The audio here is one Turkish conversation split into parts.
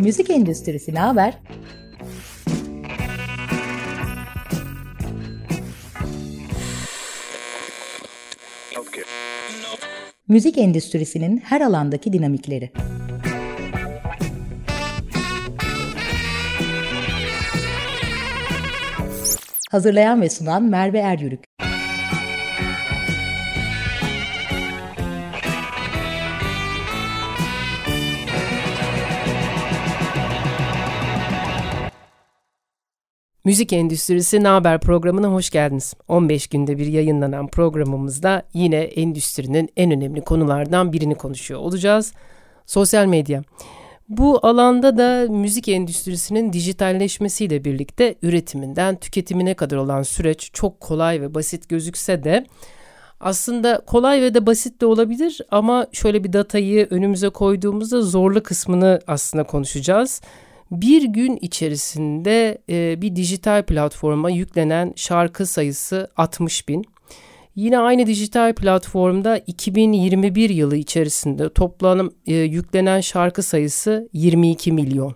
Müzik endüstrisi ne haber? Müzik endüstrisinin her alandaki dinamikleri. Hazırlayan ve sunan Merve Eryürük. Müzik Endüstrisi Ne Haber programına hoş geldiniz. 15 günde bir yayınlanan programımızda yine endüstrinin en önemli konulardan birini konuşuyor olacağız. Sosyal medya. Bu alanda da müzik endüstrisinin dijitalleşmesiyle birlikte üretiminden tüketimine kadar olan süreç çok kolay ve basit gözükse de aslında kolay ve de basit de olabilir ama şöyle bir datayı önümüze koyduğumuzda zorlu kısmını aslında konuşacağız bir gün içerisinde e, bir dijital platforma yüklenen şarkı sayısı 60 bin. Yine aynı dijital platformda 2021 yılı içerisinde toplam e, yüklenen şarkı sayısı 22 milyon.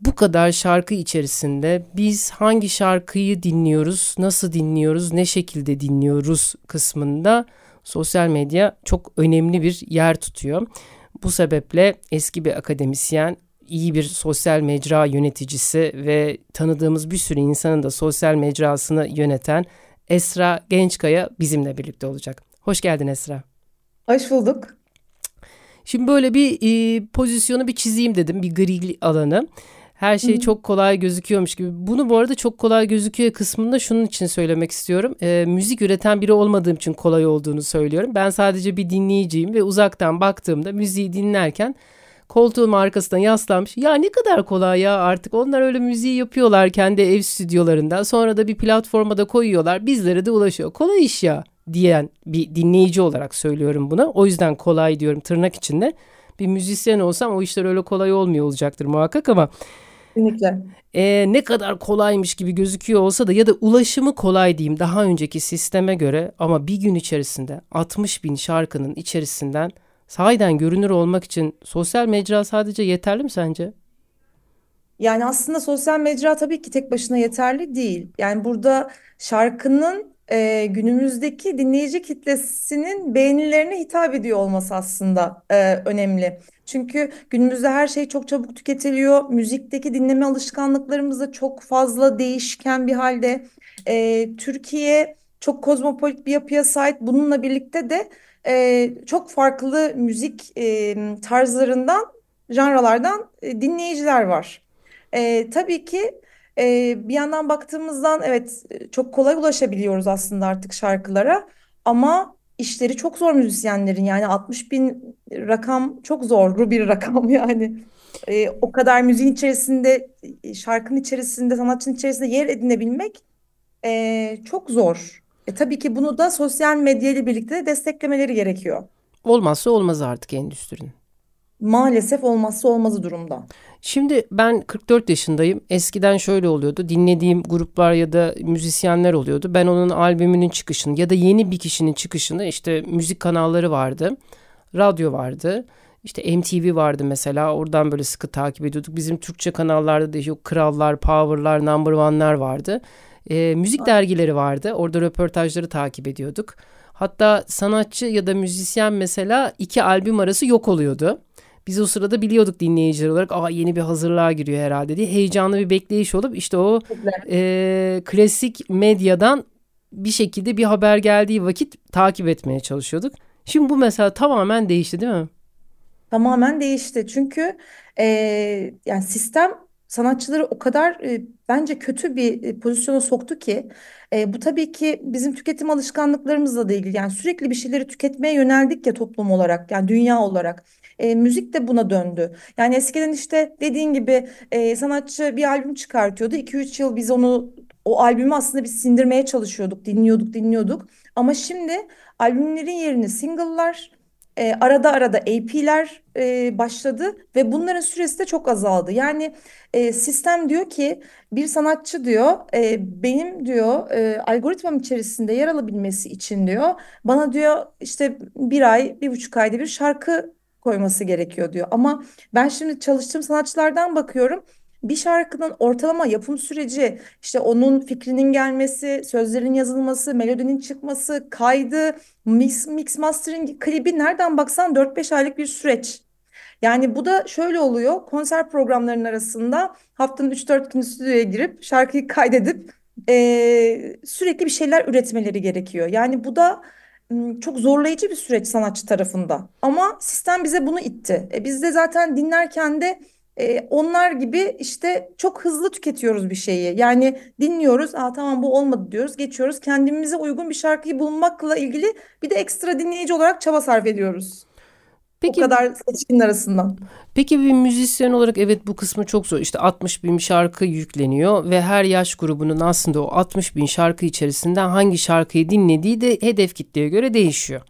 Bu kadar şarkı içerisinde biz hangi şarkıyı dinliyoruz, nasıl dinliyoruz, ne şekilde dinliyoruz kısmında sosyal medya çok önemli bir yer tutuyor. Bu sebeple eski bir akademisyen iyi bir sosyal mecra yöneticisi ve tanıdığımız bir sürü insanın da sosyal mecrasını yöneten Esra Gençkaya bizimle birlikte olacak. Hoş geldin Esra. Hoş bulduk. Şimdi böyle bir e, pozisyonu bir çizeyim dedim bir gri alanı. Her şey Hı-hı. çok kolay gözüküyormuş gibi. Bunu bu arada çok kolay gözüküyor kısmında şunun için söylemek istiyorum. E, müzik üreten biri olmadığım için kolay olduğunu söylüyorum. Ben sadece bir dinleyiciyim ve uzaktan baktığımda müziği dinlerken koltuğun arkasına yaslanmış. Ya ne kadar kolay ya artık onlar öyle müziği yapıyorlar kendi ev stüdyolarında. Sonra da bir platforma da koyuyorlar bizlere de ulaşıyor. Kolay iş ya diyen bir dinleyici olarak söylüyorum buna. O yüzden kolay diyorum tırnak içinde. Bir müzisyen olsam o işler öyle kolay olmuyor olacaktır muhakkak ama Kesinlikle. E, ne kadar kolaymış gibi gözüküyor olsa da ya da ulaşımı kolay diyeyim daha önceki sisteme göre ama bir gün içerisinde 60 bin şarkının içerisinden sahiden görünür olmak için sosyal mecra sadece yeterli mi sence? Yani aslında sosyal mecra tabii ki tek başına yeterli değil. Yani burada şarkının e, günümüzdeki dinleyici kitlesinin beğenilerine hitap ediyor olması aslında e, önemli. Çünkü günümüzde her şey çok çabuk tüketiliyor. Müzikteki dinleme alışkanlıklarımız da çok fazla değişken bir halde. E, Türkiye çok kozmopolit bir yapıya sahip. Bununla birlikte de e, çok farklı müzik e, tarzlarından, janralardan e, dinleyiciler var. E, tabii ki e, bir yandan baktığımızdan evet çok kolay ulaşabiliyoruz aslında artık şarkılara ama işleri çok zor müzisyenlerin yani 60 bin rakam çok zor bir rakam yani. E, o kadar müziğin içerisinde, şarkının içerisinde, sanatçının içerisinde yer edinebilmek e, çok zor. E, tabii ki bunu da sosyal medya ile birlikte desteklemeleri gerekiyor. Olmazsa olmaz artık endüstrinin. Maalesef olmazsa olmazı durumda. Şimdi ben 44 yaşındayım. Eskiden şöyle oluyordu. Dinlediğim gruplar ya da müzisyenler oluyordu. Ben onun albümünün çıkışını ya da yeni bir kişinin çıkışını işte müzik kanalları vardı. Radyo vardı. İşte MTV vardı mesela. Oradan böyle sıkı takip ediyorduk. Bizim Türkçe kanallarda da yok Krallar, Power'lar, Number One'lar vardı. E, müzik dergileri vardı. Orada röportajları takip ediyorduk. Hatta sanatçı ya da müzisyen mesela iki albüm arası yok oluyordu. Biz o sırada biliyorduk dinleyiciler olarak aa yeni bir hazırlığa giriyor herhalde diye heyecanlı bir bekleyiş olup işte o e, klasik medyadan bir şekilde bir haber geldiği vakit takip etmeye çalışıyorduk. Şimdi bu mesela tamamen değişti değil mi? Tamamen değişti çünkü e, yani sistem sanatçıları o kadar e, bence kötü bir e, pozisyona soktu ki e, bu tabii ki bizim tüketim alışkanlıklarımızla da ilgili. Yani sürekli bir şeyleri tüketmeye yöneldik ya toplum olarak yani dünya olarak. E, müzik de buna döndü. Yani eskiden işte dediğin gibi e, sanatçı bir albüm çıkartıyordu. 2-3 yıl biz onu o albümü aslında biz sindirmeye çalışıyorduk, dinliyorduk, dinliyorduk. Ama şimdi albümlerin yerini single'lar e, arada arada AP'ler e, başladı ve bunların süresi de çok azaldı. Yani e, sistem diyor ki bir sanatçı diyor e, benim diyor e, algoritmam içerisinde yer alabilmesi için diyor bana diyor işte bir ay bir buçuk ayda bir şarkı koyması gerekiyor diyor. Ama ben şimdi çalıştığım sanatçılardan bakıyorum. Bir şarkının ortalama yapım süreci, işte onun fikrinin gelmesi, sözlerin yazılması, melodinin çıkması, kaydı, mix, mix mastering, klibi nereden baksan 4-5 aylık bir süreç. Yani bu da şöyle oluyor. Konser programlarının arasında haftanın 3-4 günü stüdyoya girip şarkıyı kaydedip e, sürekli bir şeyler üretmeleri gerekiyor. Yani bu da çok zorlayıcı bir süreç sanatçı tarafında. Ama sistem bize bunu itti. E, biz de zaten dinlerken de e, onlar gibi işte çok hızlı tüketiyoruz bir şeyi. Yani dinliyoruz, aa tamam bu olmadı diyoruz, geçiyoruz. Kendimize uygun bir şarkıyı bulmakla ilgili bir de ekstra dinleyici olarak çaba sarf ediyoruz. Peki, o kadar seçkinin arasından. Peki bir müzisyen olarak evet bu kısmı çok zor. İşte 60 bin şarkı yükleniyor ve her yaş grubunun aslında o 60 bin şarkı içerisinden hangi şarkıyı dinlediği de hedef kitleye göre değişiyor.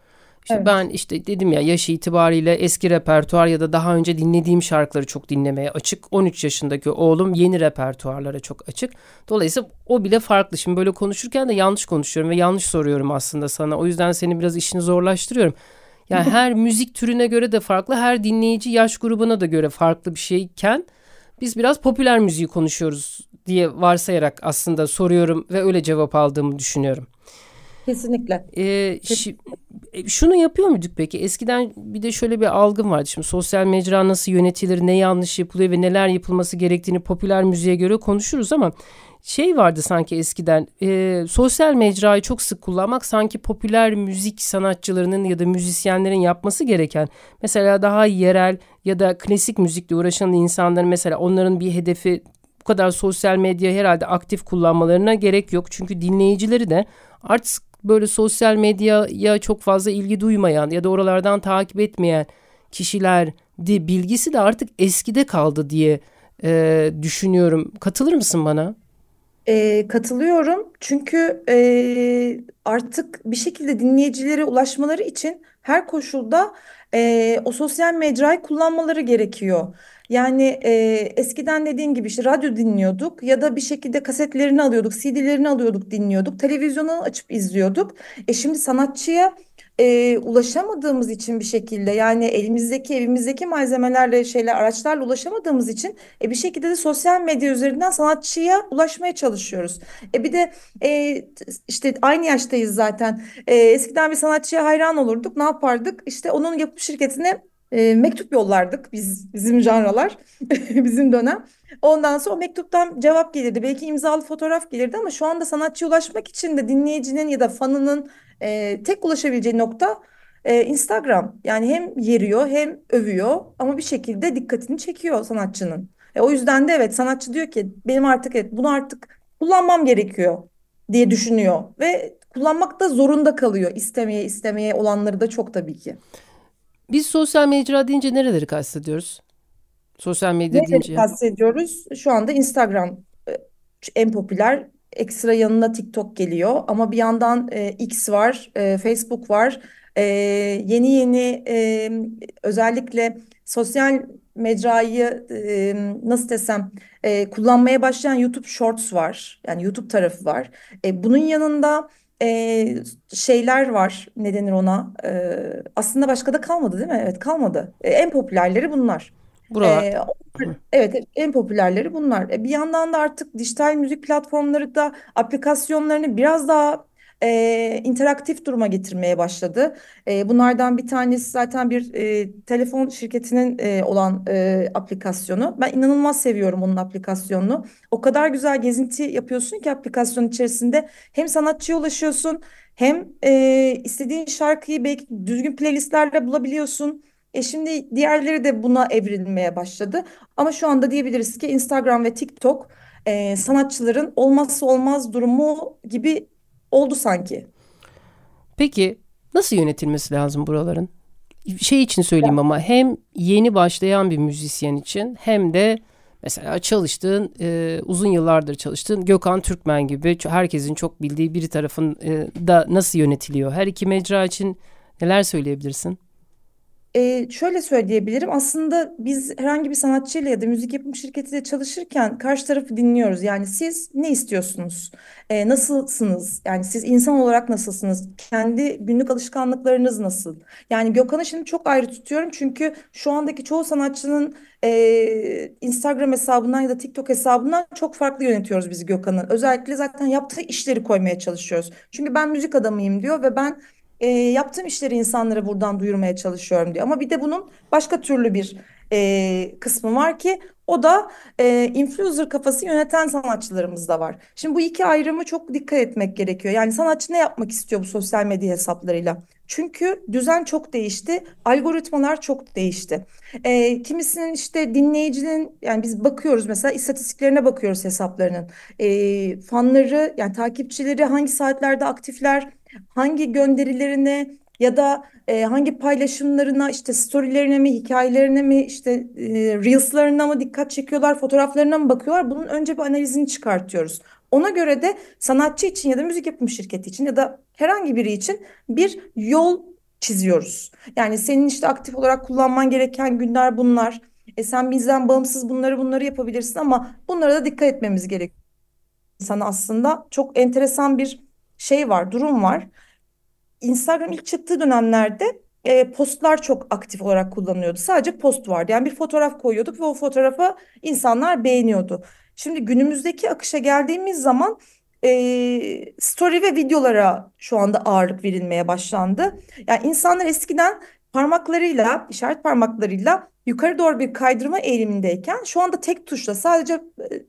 İşte evet. ben işte dedim ya yaş itibariyle eski repertuar ya da daha önce dinlediğim şarkıları çok dinlemeye açık. 13 yaşındaki oğlum yeni repertuarlara çok açık. Dolayısıyla o bile farklı. Şimdi böyle konuşurken de yanlış konuşuyorum ve yanlış soruyorum aslında sana. O yüzden senin biraz işini zorlaştırıyorum. Yani her müzik türüne göre de farklı, her dinleyici yaş grubuna da göre farklı bir şeyken biz biraz popüler müziği konuşuyoruz diye varsayarak aslında soruyorum ve öyle cevap aldığımı düşünüyorum. Kesinlikle. Ee, şi, e, şunu yapıyor muyduk peki? Eskiden bir de şöyle bir algım vardı. Şimdi sosyal mecra nasıl yönetilir, ne yanlış yapılıyor ve neler yapılması gerektiğini popüler müziğe göre konuşuruz ama şey vardı sanki eskiden e, sosyal mecrayı çok sık kullanmak sanki popüler müzik sanatçılarının ya da müzisyenlerin yapması gereken mesela daha yerel ya da klasik müzikle uğraşan insanların mesela onların bir hedefi bu kadar sosyal medya herhalde aktif kullanmalarına gerek yok. Çünkü dinleyicileri de artık böyle sosyal medyaya çok fazla ilgi duymayan ya da oralardan takip etmeyen kişiler de bilgisi de artık eskide kaldı diye e, düşünüyorum. Katılır mısın bana? E, katılıyorum çünkü e, artık bir şekilde dinleyicilere ulaşmaları için her koşulda e, o sosyal mecrayı kullanmaları gerekiyor. Yani e, eskiden dediğim gibi işte radyo dinliyorduk ya da bir şekilde kasetlerini alıyorduk, CD'lerini alıyorduk, dinliyorduk, televizyonu açıp izliyorduk. E şimdi sanatçıya e, ulaşamadığımız için bir şekilde yani elimizdeki evimizdeki malzemelerle şeyler araçlarla ulaşamadığımız için e, bir şekilde de sosyal medya üzerinden sanatçıya ulaşmaya çalışıyoruz. E bir de e, işte aynı yaştayız zaten. E, eskiden bir sanatçıya hayran olurduk. Ne yapardık? İşte onun yapım şirketine e, mektup yollardık biz bizim janralar bizim dönem. Ondan sonra o mektuptan cevap gelirdi. Belki imzalı fotoğraf gelirdi ama şu anda sanatçıya ulaşmak için de dinleyicinin ya da fanının e, tek ulaşabileceği nokta e, Instagram. Yani hem yeriyor hem övüyor ama bir şekilde dikkatini çekiyor sanatçının. E, o yüzden de evet sanatçı diyor ki benim artık evet bunu artık kullanmam gerekiyor diye düşünüyor ve kullanmak da zorunda kalıyor istemeye istemeye olanları da çok tabii ki. Biz sosyal mecra deyince nereleri kastediyoruz? Sosyal medya nereleri deyince. kastediyoruz? Şu anda Instagram e, en popüler ekstra yanına TikTok geliyor ama bir yandan e, X var, e, Facebook var. E, yeni yeni e, özellikle sosyal mecrayı e, nasıl desem e, kullanmaya başlayan YouTube Shorts var. Yani YouTube tarafı var. E, bunun yanında e, şeyler var. Ne denir ona? E, aslında başka da kalmadı değil mi? Evet kalmadı. E, en popülerleri bunlar. Buralar. Ee, evet en popülerleri bunlar. E, bir yandan da artık dijital müzik platformları da aplikasyonlarını biraz daha e, interaktif duruma getirmeye başladı. E, bunlardan bir tanesi zaten bir e, telefon şirketinin e, olan e, aplikasyonu. Ben inanılmaz seviyorum onun aplikasyonunu. O kadar güzel gezinti yapıyorsun ki aplikasyon içerisinde hem sanatçıya ulaşıyorsun hem e, istediğin şarkıyı belki düzgün playlistlerle bulabiliyorsun. E şimdi diğerleri de buna evrilmeye başladı. Ama şu anda diyebiliriz ki Instagram ve TikTok e, sanatçıların olmazsa olmaz durumu gibi oldu sanki. Peki nasıl yönetilmesi lazım buraların? Şey için söyleyeyim ya. ama hem yeni başlayan bir müzisyen için hem de mesela çalıştığın e, uzun yıllardır çalıştığın Gökhan Türkmen gibi herkesin çok bildiği biri tarafın e, da nasıl yönetiliyor? Her iki mecra için neler söyleyebilirsin? E, şöyle söyleyebilirim. Aslında biz herhangi bir sanatçıyla ya da müzik yapım şirketiyle çalışırken karşı tarafı dinliyoruz. Yani siz ne istiyorsunuz? E, nasılsınız? Yani siz insan olarak nasılsınız? Kendi günlük alışkanlıklarınız nasıl? Yani Gökhan'ı şimdi çok ayrı tutuyorum. Çünkü şu andaki çoğu sanatçının e, Instagram hesabından ya da TikTok hesabından çok farklı yönetiyoruz bizi Gökhan'ın. Özellikle zaten yaptığı işleri koymaya çalışıyoruz. Çünkü ben müzik adamıyım diyor ve ben e, yaptığım işleri insanlara buradan duyurmaya çalışıyorum diyor. Ama bir de bunun başka türlü bir e, kısmı var ki o da e, influencer kafası yöneten sanatçılarımız da var. Şimdi bu iki ayrımı çok dikkat etmek gerekiyor. Yani sanatçı ne yapmak istiyor bu sosyal medya hesaplarıyla? Çünkü düzen çok değişti, algoritmalar çok değişti. E, kimisinin işte dinleyicinin yani biz bakıyoruz mesela istatistiklerine bakıyoruz hesaplarının. E, fanları yani takipçileri hangi saatlerde aktifler, hangi gönderilerine ya da e, hangi paylaşımlarına işte storylerine mi hikayelerine mi işte e, reels'larına mı dikkat çekiyorlar fotoğraflarına mı bakıyorlar bunun önce bir analizini çıkartıyoruz. Ona göre de sanatçı için ya da müzik yapım şirketi için ya da herhangi biri için bir yol çiziyoruz. Yani senin işte aktif olarak kullanman gereken günler bunlar. E sen bizden bağımsız bunları bunları yapabilirsin ama bunlara da dikkat etmemiz gerekiyor. Sana aslında çok enteresan bir şey var, durum var. Instagram ilk çıktığı dönemlerde e, postlar çok aktif olarak kullanılıyordu. Sadece post vardı. Yani bir fotoğraf koyuyorduk ve o fotoğrafa insanlar beğeniyordu. Şimdi günümüzdeki akışa geldiğimiz zaman e, story ve videolara şu anda ağırlık verilmeye başlandı. Yani insanlar eskiden parmaklarıyla, işaret parmaklarıyla yukarı doğru bir kaydırma eğilimindeyken şu anda tek tuşla sadece e,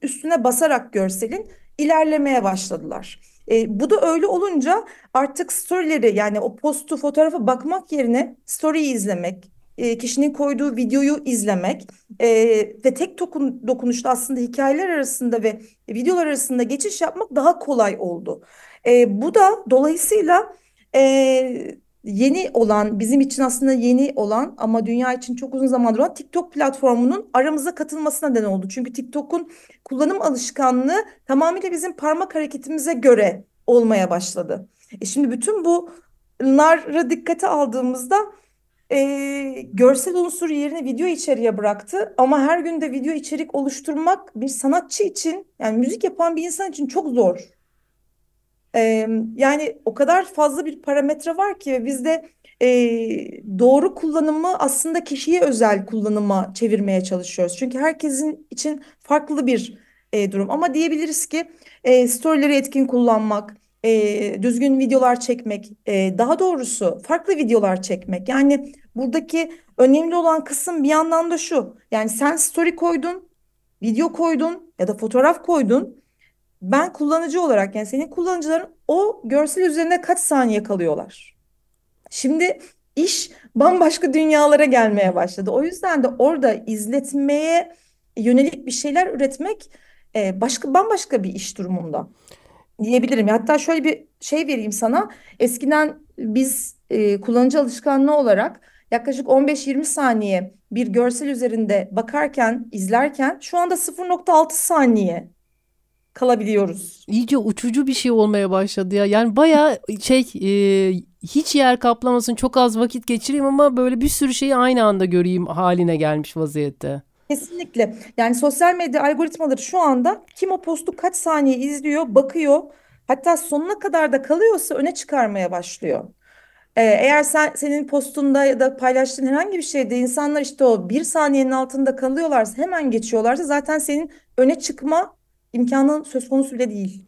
üstüne basarak görselin ilerlemeye başladılar. E, bu da öyle olunca artık storyleri yani o postu fotoğrafa bakmak yerine story'i izlemek, e, kişinin koyduğu videoyu izlemek e, ve tek dokun, dokunuşta aslında hikayeler arasında ve videolar arasında geçiş yapmak daha kolay oldu. E, bu da dolayısıyla e, yeni olan bizim için aslında yeni olan ama dünya için çok uzun zamandır olan TikTok platformunun aramıza katılmasına neden oldu. Çünkü TikTok'un kullanım alışkanlığı tamamıyla bizim parmak hareketimize göre olmaya başladı. E şimdi bütün bunlara dikkate aldığımızda e, görsel unsur yerine video içeriğe bıraktı. Ama her gün de video içerik oluşturmak bir sanatçı için yani müzik yapan bir insan için çok zor. E, yani o kadar fazla bir parametre var ki ve biz de e, doğru kullanımı aslında kişiye özel kullanıma çevirmeye çalışıyoruz. Çünkü herkesin için farklı bir e, durum. Ama diyebiliriz ki e, storyleri etkin kullanmak, e, düzgün videolar çekmek, e, daha doğrusu farklı videolar çekmek. Yani buradaki önemli olan kısım bir yandan da şu. Yani sen story koydun, video koydun ya da fotoğraf koydun. Ben kullanıcı olarak yani senin kullanıcıların o görsel üzerine kaç saniye kalıyorlar? Şimdi iş bambaşka dünyalara gelmeye başladı. O yüzden de orada izletmeye yönelik bir şeyler üretmek e, başka bambaşka bir iş durumunda diyebilirim. Hatta şöyle bir şey vereyim sana. Eskiden biz e, kullanıcı alışkanlığı olarak yaklaşık 15-20 saniye bir görsel üzerinde bakarken, izlerken şu anda 0.6 saniye kalabiliyoruz. İyice uçucu bir şey olmaya başladı ya. Yani bayağı şey e, hiç yer kaplamasın çok az vakit geçireyim ama böyle bir sürü şeyi aynı anda göreyim haline gelmiş vaziyette. Kesinlikle. Yani sosyal medya algoritmaları şu anda kim o postu kaç saniye izliyor, bakıyor. Hatta sonuna kadar da kalıyorsa öne çıkarmaya başlıyor. Ee, eğer sen senin postunda ya da paylaştığın herhangi bir şeyde insanlar işte o bir saniyenin altında kalıyorlarsa hemen geçiyorlarsa zaten senin öne çıkma imkanın söz konusu bile değil.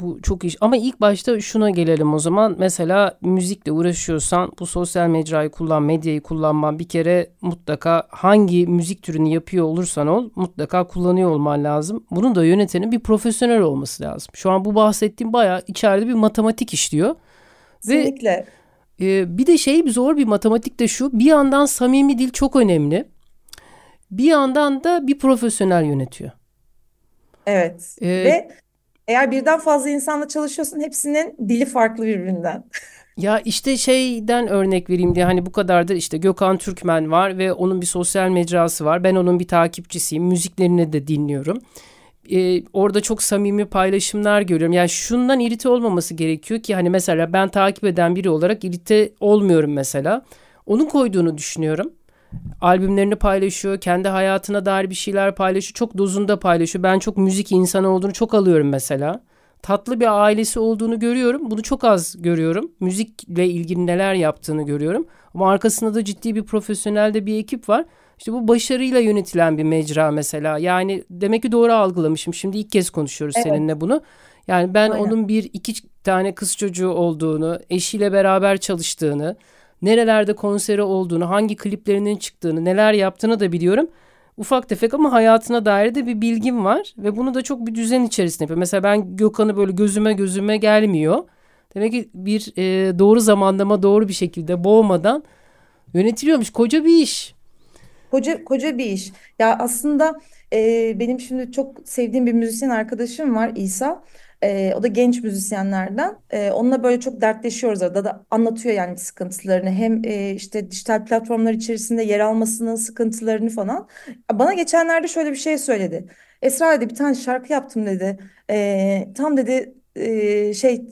Bu çok iş ama ilk başta şuna gelelim o zaman. Mesela müzikle uğraşıyorsan bu sosyal mecrayı kullan, medyayı kullanman bir kere mutlaka hangi müzik türünü yapıyor olursan ol mutlaka kullanıyor olman lazım. Bunun da yönetenin bir profesyonel olması lazım. Şu an bu bahsettiğim bayağı içeride bir matematik işliyor. Kesinlikle. Ve e, bir de şey zor bir matematik de şu bir yandan samimi dil çok önemli. Bir yandan da bir profesyonel yönetiyor. Evet. Ee, Ve eğer birden fazla insanla çalışıyorsun hepsinin dili farklı birbirinden. Ya işte şeyden örnek vereyim diye hani bu kadardır işte Gökhan Türkmen var ve onun bir sosyal mecrası var. Ben onun bir takipçisiyim. Müziklerini de dinliyorum. Ee, orada çok samimi paylaşımlar görüyorum. Yani şundan irite olmaması gerekiyor ki hani mesela ben takip eden biri olarak irite olmuyorum mesela. onun koyduğunu düşünüyorum. Albümlerini paylaşıyor, kendi hayatına dair bir şeyler paylaşıyor, çok dozunda paylaşıyor. Ben çok müzik insanı olduğunu çok alıyorum mesela. Tatlı bir ailesi olduğunu görüyorum. Bunu çok az görüyorum. Müzikle ilgili neler yaptığını görüyorum. Ama arkasında da ciddi bir profesyonel de bir ekip var. İşte bu başarıyla yönetilen bir mecra mesela. Yani demek ki doğru algılamışım. Şimdi ilk kez konuşuyoruz evet. seninle bunu. Yani ben Aynen. onun bir iki tane kız çocuğu olduğunu, eşiyle beraber çalıştığını, nerelerde konseri olduğunu, hangi kliplerinin çıktığını, neler yaptığını da biliyorum. Ufak tefek ama hayatına dair de bir bilgim var ve bunu da çok bir düzen içerisinde yapıyor. Mesela ben Gökhan'ı böyle gözüme gözüme gelmiyor. Demek ki bir e, doğru zamanlama doğru bir şekilde boğmadan yönetiliyormuş. Koca bir iş. Koca koca bir iş. Ya aslında e, benim şimdi çok sevdiğim bir müzisyen arkadaşım var İsa. E, o da genç müzisyenlerden. E, onunla böyle çok dertleşiyoruz arada da anlatıyor yani sıkıntılarını. Hem e, işte dijital platformlar içerisinde yer almasının sıkıntılarını falan. Bana geçenlerde şöyle bir şey söyledi. Esra dedi bir tane şarkı yaptım dedi. E, tam dedi e, şey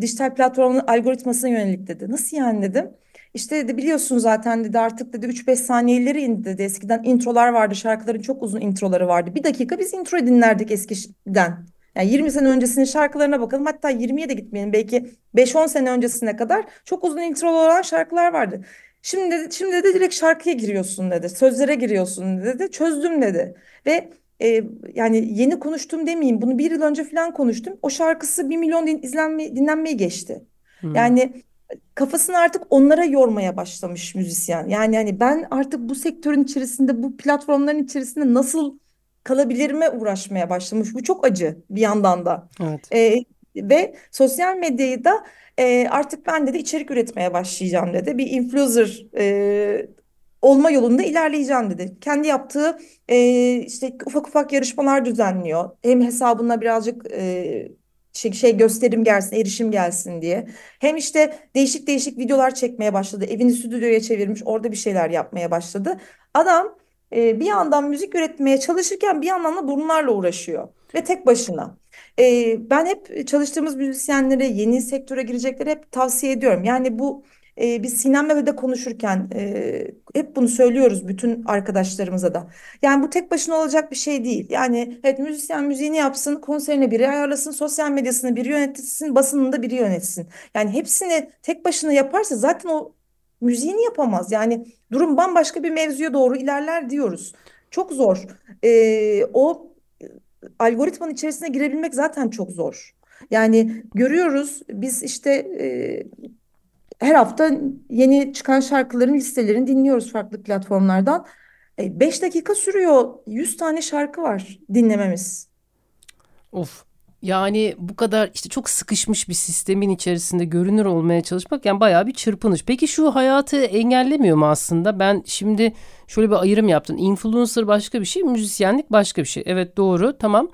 dijital platformun algoritmasına yönelik dedi. Nasıl yani dedim. İşte dedi biliyorsun zaten dedi artık dedi 3-5 saniyeleri indi dedi. Eskiden introlar vardı şarkıların çok uzun introları vardı. Bir dakika biz intro dinlerdik eskiden. Yani 20 sene öncesinin şarkılarına bakalım. Hatta 20'ye de gitmeyelim. Belki 5-10 sene öncesine kadar çok uzun introlu olan şarkılar vardı. Şimdi dedi, şimdi dedi direkt şarkıya giriyorsun dedi. Sözlere giriyorsun dedi. Çözdüm dedi. Ve e, yani yeni konuştum demeyeyim. Bunu bir yıl önce falan konuştum. O şarkısı 1 milyon din, izlenme, dinlenmeyi geçti. Hmm. Yani kafasını artık onlara yormaya başlamış müzisyen. Yani hani ben artık bu sektörün içerisinde, bu platformların içerisinde nasıl kalabilirime uğraşmaya başlamış. Bu çok acı bir yandan da. Evet. E, ve sosyal medyayı da e, artık ben dedi içerik üretmeye başlayacağım dedi. Bir influencer e, olma yolunda ilerleyeceğim dedi. Kendi yaptığı e, işte ufak ufak yarışmalar düzenliyor. Hem hesabına birazcık e, şey, şey gösterim gelsin, erişim gelsin diye. Hem işte değişik değişik videolar çekmeye başladı. Evini stüdyoya çevirmiş, orada bir şeyler yapmaya başladı. Adam e, bir yandan müzik üretmeye çalışırken bir yandan da bunlarla uğraşıyor ve tek başına. E, ben hep çalıştığımız müzisyenlere yeni sektöre girecekleri hep tavsiye ediyorum. Yani bu e, biz Sinem Mehmet'e konuşurken e, hep bunu söylüyoruz bütün arkadaşlarımıza da. Yani bu tek başına olacak bir şey değil. Yani evet müzisyen müziğini yapsın, konserine biri ayarlasın, sosyal medyasını biri yönetsin, basınını da biri yönetsin. Yani hepsini tek başına yaparsa zaten o müziğini yapamaz. Yani durum bambaşka bir mevzuya doğru ilerler diyoruz. Çok zor. E, o algoritmanın içerisine girebilmek zaten çok zor. Yani görüyoruz biz işte e, her hafta yeni çıkan şarkıların listelerini dinliyoruz farklı platformlardan. 5 e, dakika sürüyor. 100 tane şarkı var dinlememiz. Of. Yani bu kadar işte çok sıkışmış bir sistemin içerisinde görünür olmaya çalışmak yani bayağı bir çırpınış. Peki şu hayatı engellemiyor mu aslında? Ben şimdi şöyle bir ayrım yaptım. Influencer başka bir şey, müzisyenlik başka bir şey. Evet doğru tamam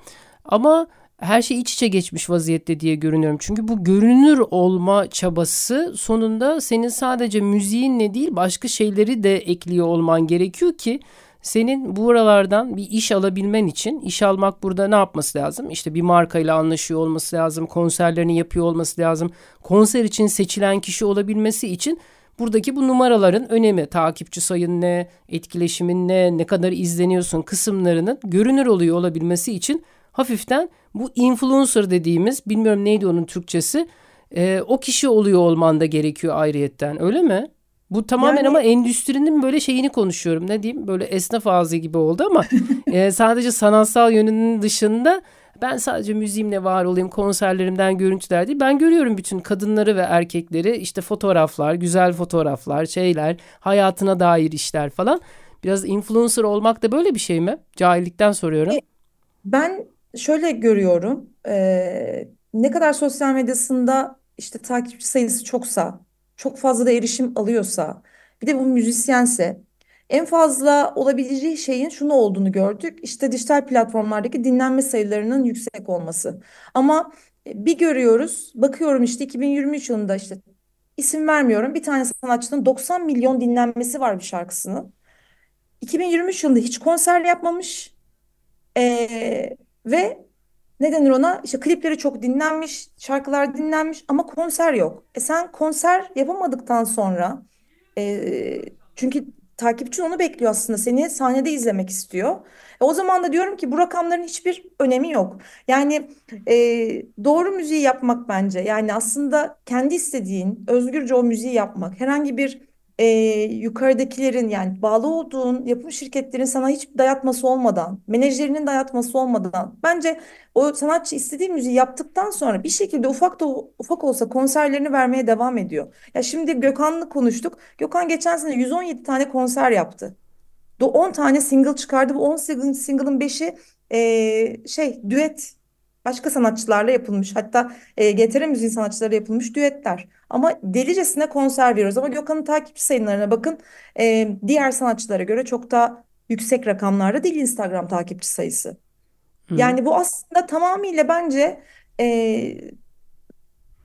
ama her şey iç içe geçmiş vaziyette diye görünüyorum. Çünkü bu görünür olma çabası sonunda senin sadece müziğinle değil başka şeyleri de ekliyor olman gerekiyor ki senin buralardan bir iş alabilmen için iş almak burada ne yapması lazım? İşte bir markayla anlaşıyor olması lazım, konserlerini yapıyor olması lazım. Konser için seçilen kişi olabilmesi için buradaki bu numaraların önemi, takipçi sayın ne, etkileşimin ne, ne kadar izleniyorsun kısımlarının görünür oluyor olabilmesi için hafiften bu influencer dediğimiz bilmiyorum neydi onun Türkçesi e, o kişi oluyor olman da gerekiyor ayrıyetten öyle mi? Bu tamamen yani, ama endüstrinin böyle şeyini konuşuyorum. Ne diyeyim? Böyle esnaf ağzı gibi oldu ama e, sadece sanatsal yönünün dışında ben sadece müziğimle var olayım konserlerimden görüntüler değil. Ben görüyorum bütün kadınları ve erkekleri işte fotoğraflar, güzel fotoğraflar, şeyler, hayatına dair işler falan. Biraz influencer olmak da böyle bir şey mi? Cahillikten soruyorum. E, ben şöyle görüyorum. E, ne kadar sosyal medyasında işte takipçi sayısı çoksa çok fazla da erişim alıyorsa bir de bu müzisyense en fazla olabileceği şeyin şunu olduğunu gördük. İşte dijital platformlardaki dinlenme sayılarının yüksek olması. Ama e, bir görüyoruz, bakıyorum işte 2023 yılında işte isim vermiyorum. Bir tane sanatçının 90 milyon dinlenmesi var bir şarkısının. 2023 yılında hiç konser yapmamış. Ee, ve ne denir ona? İşte klipleri çok dinlenmiş, şarkılar dinlenmiş ama konser yok. E sen konser yapamadıktan sonra E, çünkü takipçi onu bekliyor aslında. Seni sahnede izlemek istiyor. E, o zaman da diyorum ki bu rakamların hiçbir önemi yok. Yani e, doğru müziği yapmak bence. Yani aslında kendi istediğin, özgürce o müziği yapmak. Herhangi bir e, yukarıdakilerin yani bağlı olduğun yapım şirketlerin sana hiç dayatması olmadan, menajerinin dayatması olmadan bence o sanatçı istediği müziği yaptıktan sonra bir şekilde ufak da ufak olsa konserlerini vermeye devam ediyor. Ya şimdi Gökhan'la konuştuk. Gökhan geçen sene 117 tane konser yaptı. 10 tane single çıkardı. Bu 10 single'ın 5'i e, şey düet başka sanatçılarla yapılmış. Hatta e, GTR müziğin sanatçıları yapılmış düetler. Ama delicesine konser veriyoruz. Ama Gökhan'ın takipçi sayılarına bakın. E, diğer sanatçılara göre çok da yüksek rakamlarda değil Instagram takipçi sayısı. Hı. Yani bu aslında tamamıyla bence e,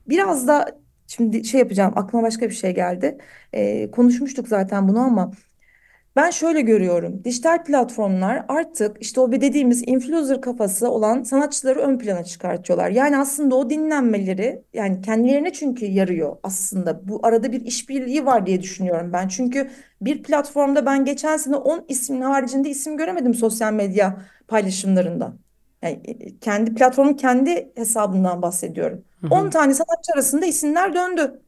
biraz da şimdi şey yapacağım aklıma başka bir şey geldi. E, konuşmuştuk zaten bunu ama ben şöyle görüyorum. Dijital platformlar artık işte o bir dediğimiz influencer kafası olan sanatçıları ön plana çıkartıyorlar. Yani aslında o dinlenmeleri yani kendilerine çünkü yarıyor aslında. Bu arada bir işbirliği var diye düşünüyorum ben. Çünkü bir platformda ben geçen sene 10 ismin haricinde isim göremedim sosyal medya paylaşımlarında. Yani e, e, kendi platformun kendi hesabından bahsediyorum. Hı hı. 10 tane sanatçı arasında isimler döndü.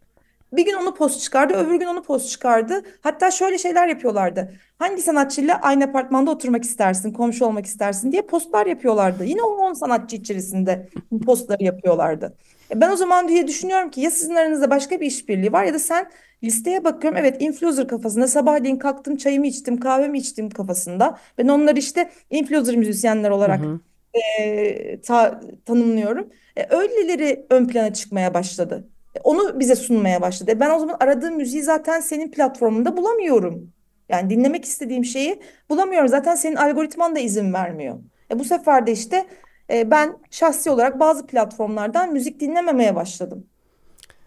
Bir gün onu post çıkardı, öbür gün onu post çıkardı. Hatta şöyle şeyler yapıyorlardı. Hangi sanatçıyla aynı apartmanda oturmak istersin, komşu olmak istersin diye postlar yapıyorlardı. Yine o 10 sanatçı içerisinde postları yapıyorlardı. E ben o zaman diye düşünüyorum ki ya sizin aranızda başka bir işbirliği var ya da sen listeye bakıyorum. Evet influencer kafasında sabahleyin kalktım çayımı içtim, kahvemi içtim kafasında. Ben onları işte influencer müzisyenler olarak hı hı. E, ta, tanımlıyorum. E, öyleleri ön plana çıkmaya başladı. Onu bize sunmaya başladı. Ben o zaman aradığım müziği zaten senin platformunda bulamıyorum. Yani dinlemek istediğim şeyi bulamıyorum. Zaten senin algoritman da izin vermiyor. E bu sefer de işte e, ben şahsi olarak bazı platformlardan müzik dinlememeye başladım.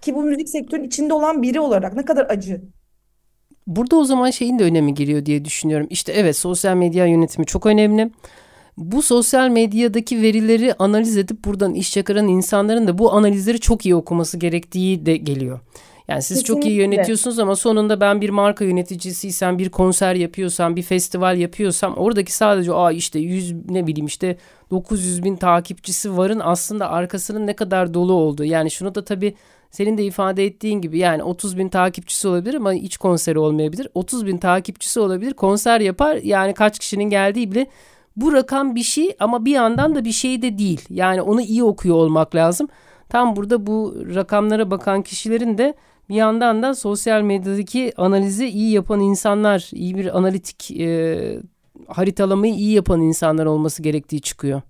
Ki bu müzik sektörün içinde olan biri olarak ne kadar acı. Burada o zaman şeyin de önemi giriyor diye düşünüyorum. İşte evet sosyal medya yönetimi çok önemli bu sosyal medyadaki verileri analiz edip buradan iş çıkaran insanların da bu analizleri çok iyi okuması gerektiği de geliyor. Yani siz Kesinlikle. çok iyi yönetiyorsunuz ama sonunda ben bir marka yöneticisiysem, bir konser yapıyorsam, bir festival yapıyorsam oradaki sadece aa işte 100 ne bileyim işte 900 bin takipçisi varın aslında arkasının ne kadar dolu olduğu. Yani şunu da tabii senin de ifade ettiğin gibi yani 30 bin takipçisi olabilir ama hiç konseri olmayabilir. 30 bin takipçisi olabilir konser yapar yani kaç kişinin geldiği bile bu rakam bir şey ama bir yandan da bir şey de değil. Yani onu iyi okuyor olmak lazım. Tam burada bu rakamlara bakan kişilerin de bir yandan da sosyal medyadaki analizi iyi yapan insanlar, iyi bir analitik e, haritalamayı iyi yapan insanlar olması gerektiği çıkıyor.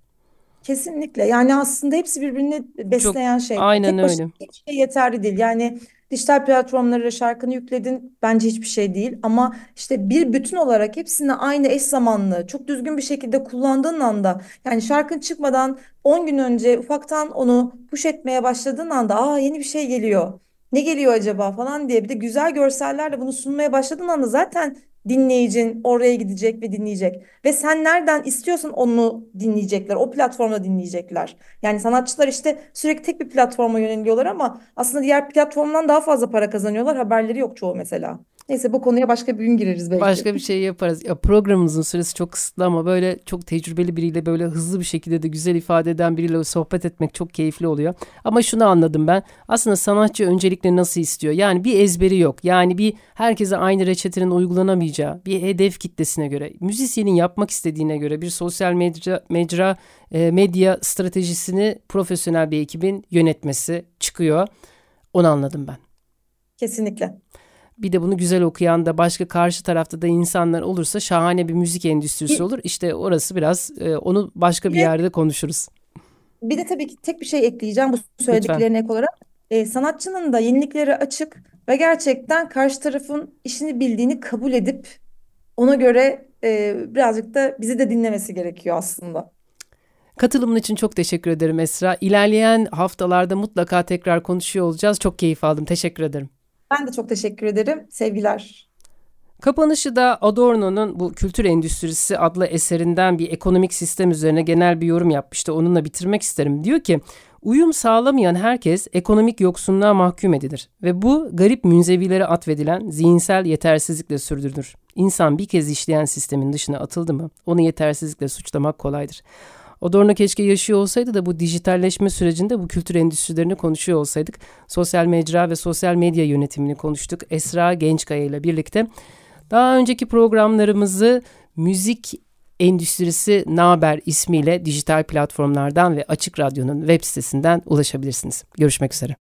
Kesinlikle. Yani aslında hepsi birbirini besleyen Çok, şey. Aynen Tek öyle. Hiçbir şey yeterli değil. Yani Dijital platformlara şarkını yükledin. Bence hiçbir şey değil. Ama işte bir bütün olarak hepsini aynı eş zamanlı çok düzgün bir şekilde kullandığın anda yani şarkın çıkmadan 10 gün önce ufaktan onu push etmeye başladığın anda aa yeni bir şey geliyor. Ne geliyor acaba? falan diye bir de güzel görsellerle bunu sunmaya başladığın anda zaten dinleyicin oraya gidecek ve dinleyecek. Ve sen nereden istiyorsan onu dinleyecekler. O platformda dinleyecekler. Yani sanatçılar işte sürekli tek bir platforma yöneliyorlar ama aslında diğer platformdan daha fazla para kazanıyorlar. Haberleri yok çoğu mesela. Neyse bu konuya başka bir gün gireriz belki. Başka bir şey yaparız. Ya programımızın süresi çok kısıtlı ama böyle çok tecrübeli biriyle böyle hızlı bir şekilde de güzel ifade eden biriyle sohbet etmek çok keyifli oluyor. Ama şunu anladım ben. Aslında sanatçı öncelikle nasıl istiyor? Yani bir ezberi yok. Yani bir herkese aynı reçetenin uygulanamayacağı bir hedef kitlesine göre, müzisyenin yapmak istediğine göre bir sosyal medya, mecra, e, medya stratejisini profesyonel bir ekibin yönetmesi çıkıyor. Onu anladım ben. Kesinlikle bir de bunu güzel okuyan da başka karşı tarafta da insanlar olursa şahane bir müzik endüstrisi olur. İşte orası biraz e, onu başka bir, yerde konuşuruz. Bir de tabii ki tek bir şey ekleyeceğim bu söylediklerine ek olarak. E, sanatçının da yeniliklere açık ve gerçekten karşı tarafın işini bildiğini kabul edip ona göre e, birazcık da bizi de dinlemesi gerekiyor aslında. Katılımın için çok teşekkür ederim Esra. İlerleyen haftalarda mutlaka tekrar konuşuyor olacağız. Çok keyif aldım. Teşekkür ederim. Ben de çok teşekkür ederim. Sevgiler. Kapanışı da Adorno'nun bu Kültür Endüstrisi adlı eserinden bir ekonomik sistem üzerine genel bir yorum yapmıştı. Onunla bitirmek isterim. Diyor ki Uyum sağlamayan herkes ekonomik yoksunluğa mahkum edilir ve bu garip münzevilere atfedilen zihinsel yetersizlikle sürdürülür. İnsan bir kez işleyen sistemin dışına atıldı mı onu yetersizlikle suçlamak kolaydır. Adorno keşke yaşıyor olsaydı da bu dijitalleşme sürecinde bu kültür endüstrilerini konuşuyor olsaydık. Sosyal mecra ve sosyal medya yönetimini konuştuk. Esra Gençkaya ile birlikte. Daha önceki programlarımızı müzik endüstrisi Naber ismiyle dijital platformlardan ve Açık Radyo'nun web sitesinden ulaşabilirsiniz. Görüşmek üzere.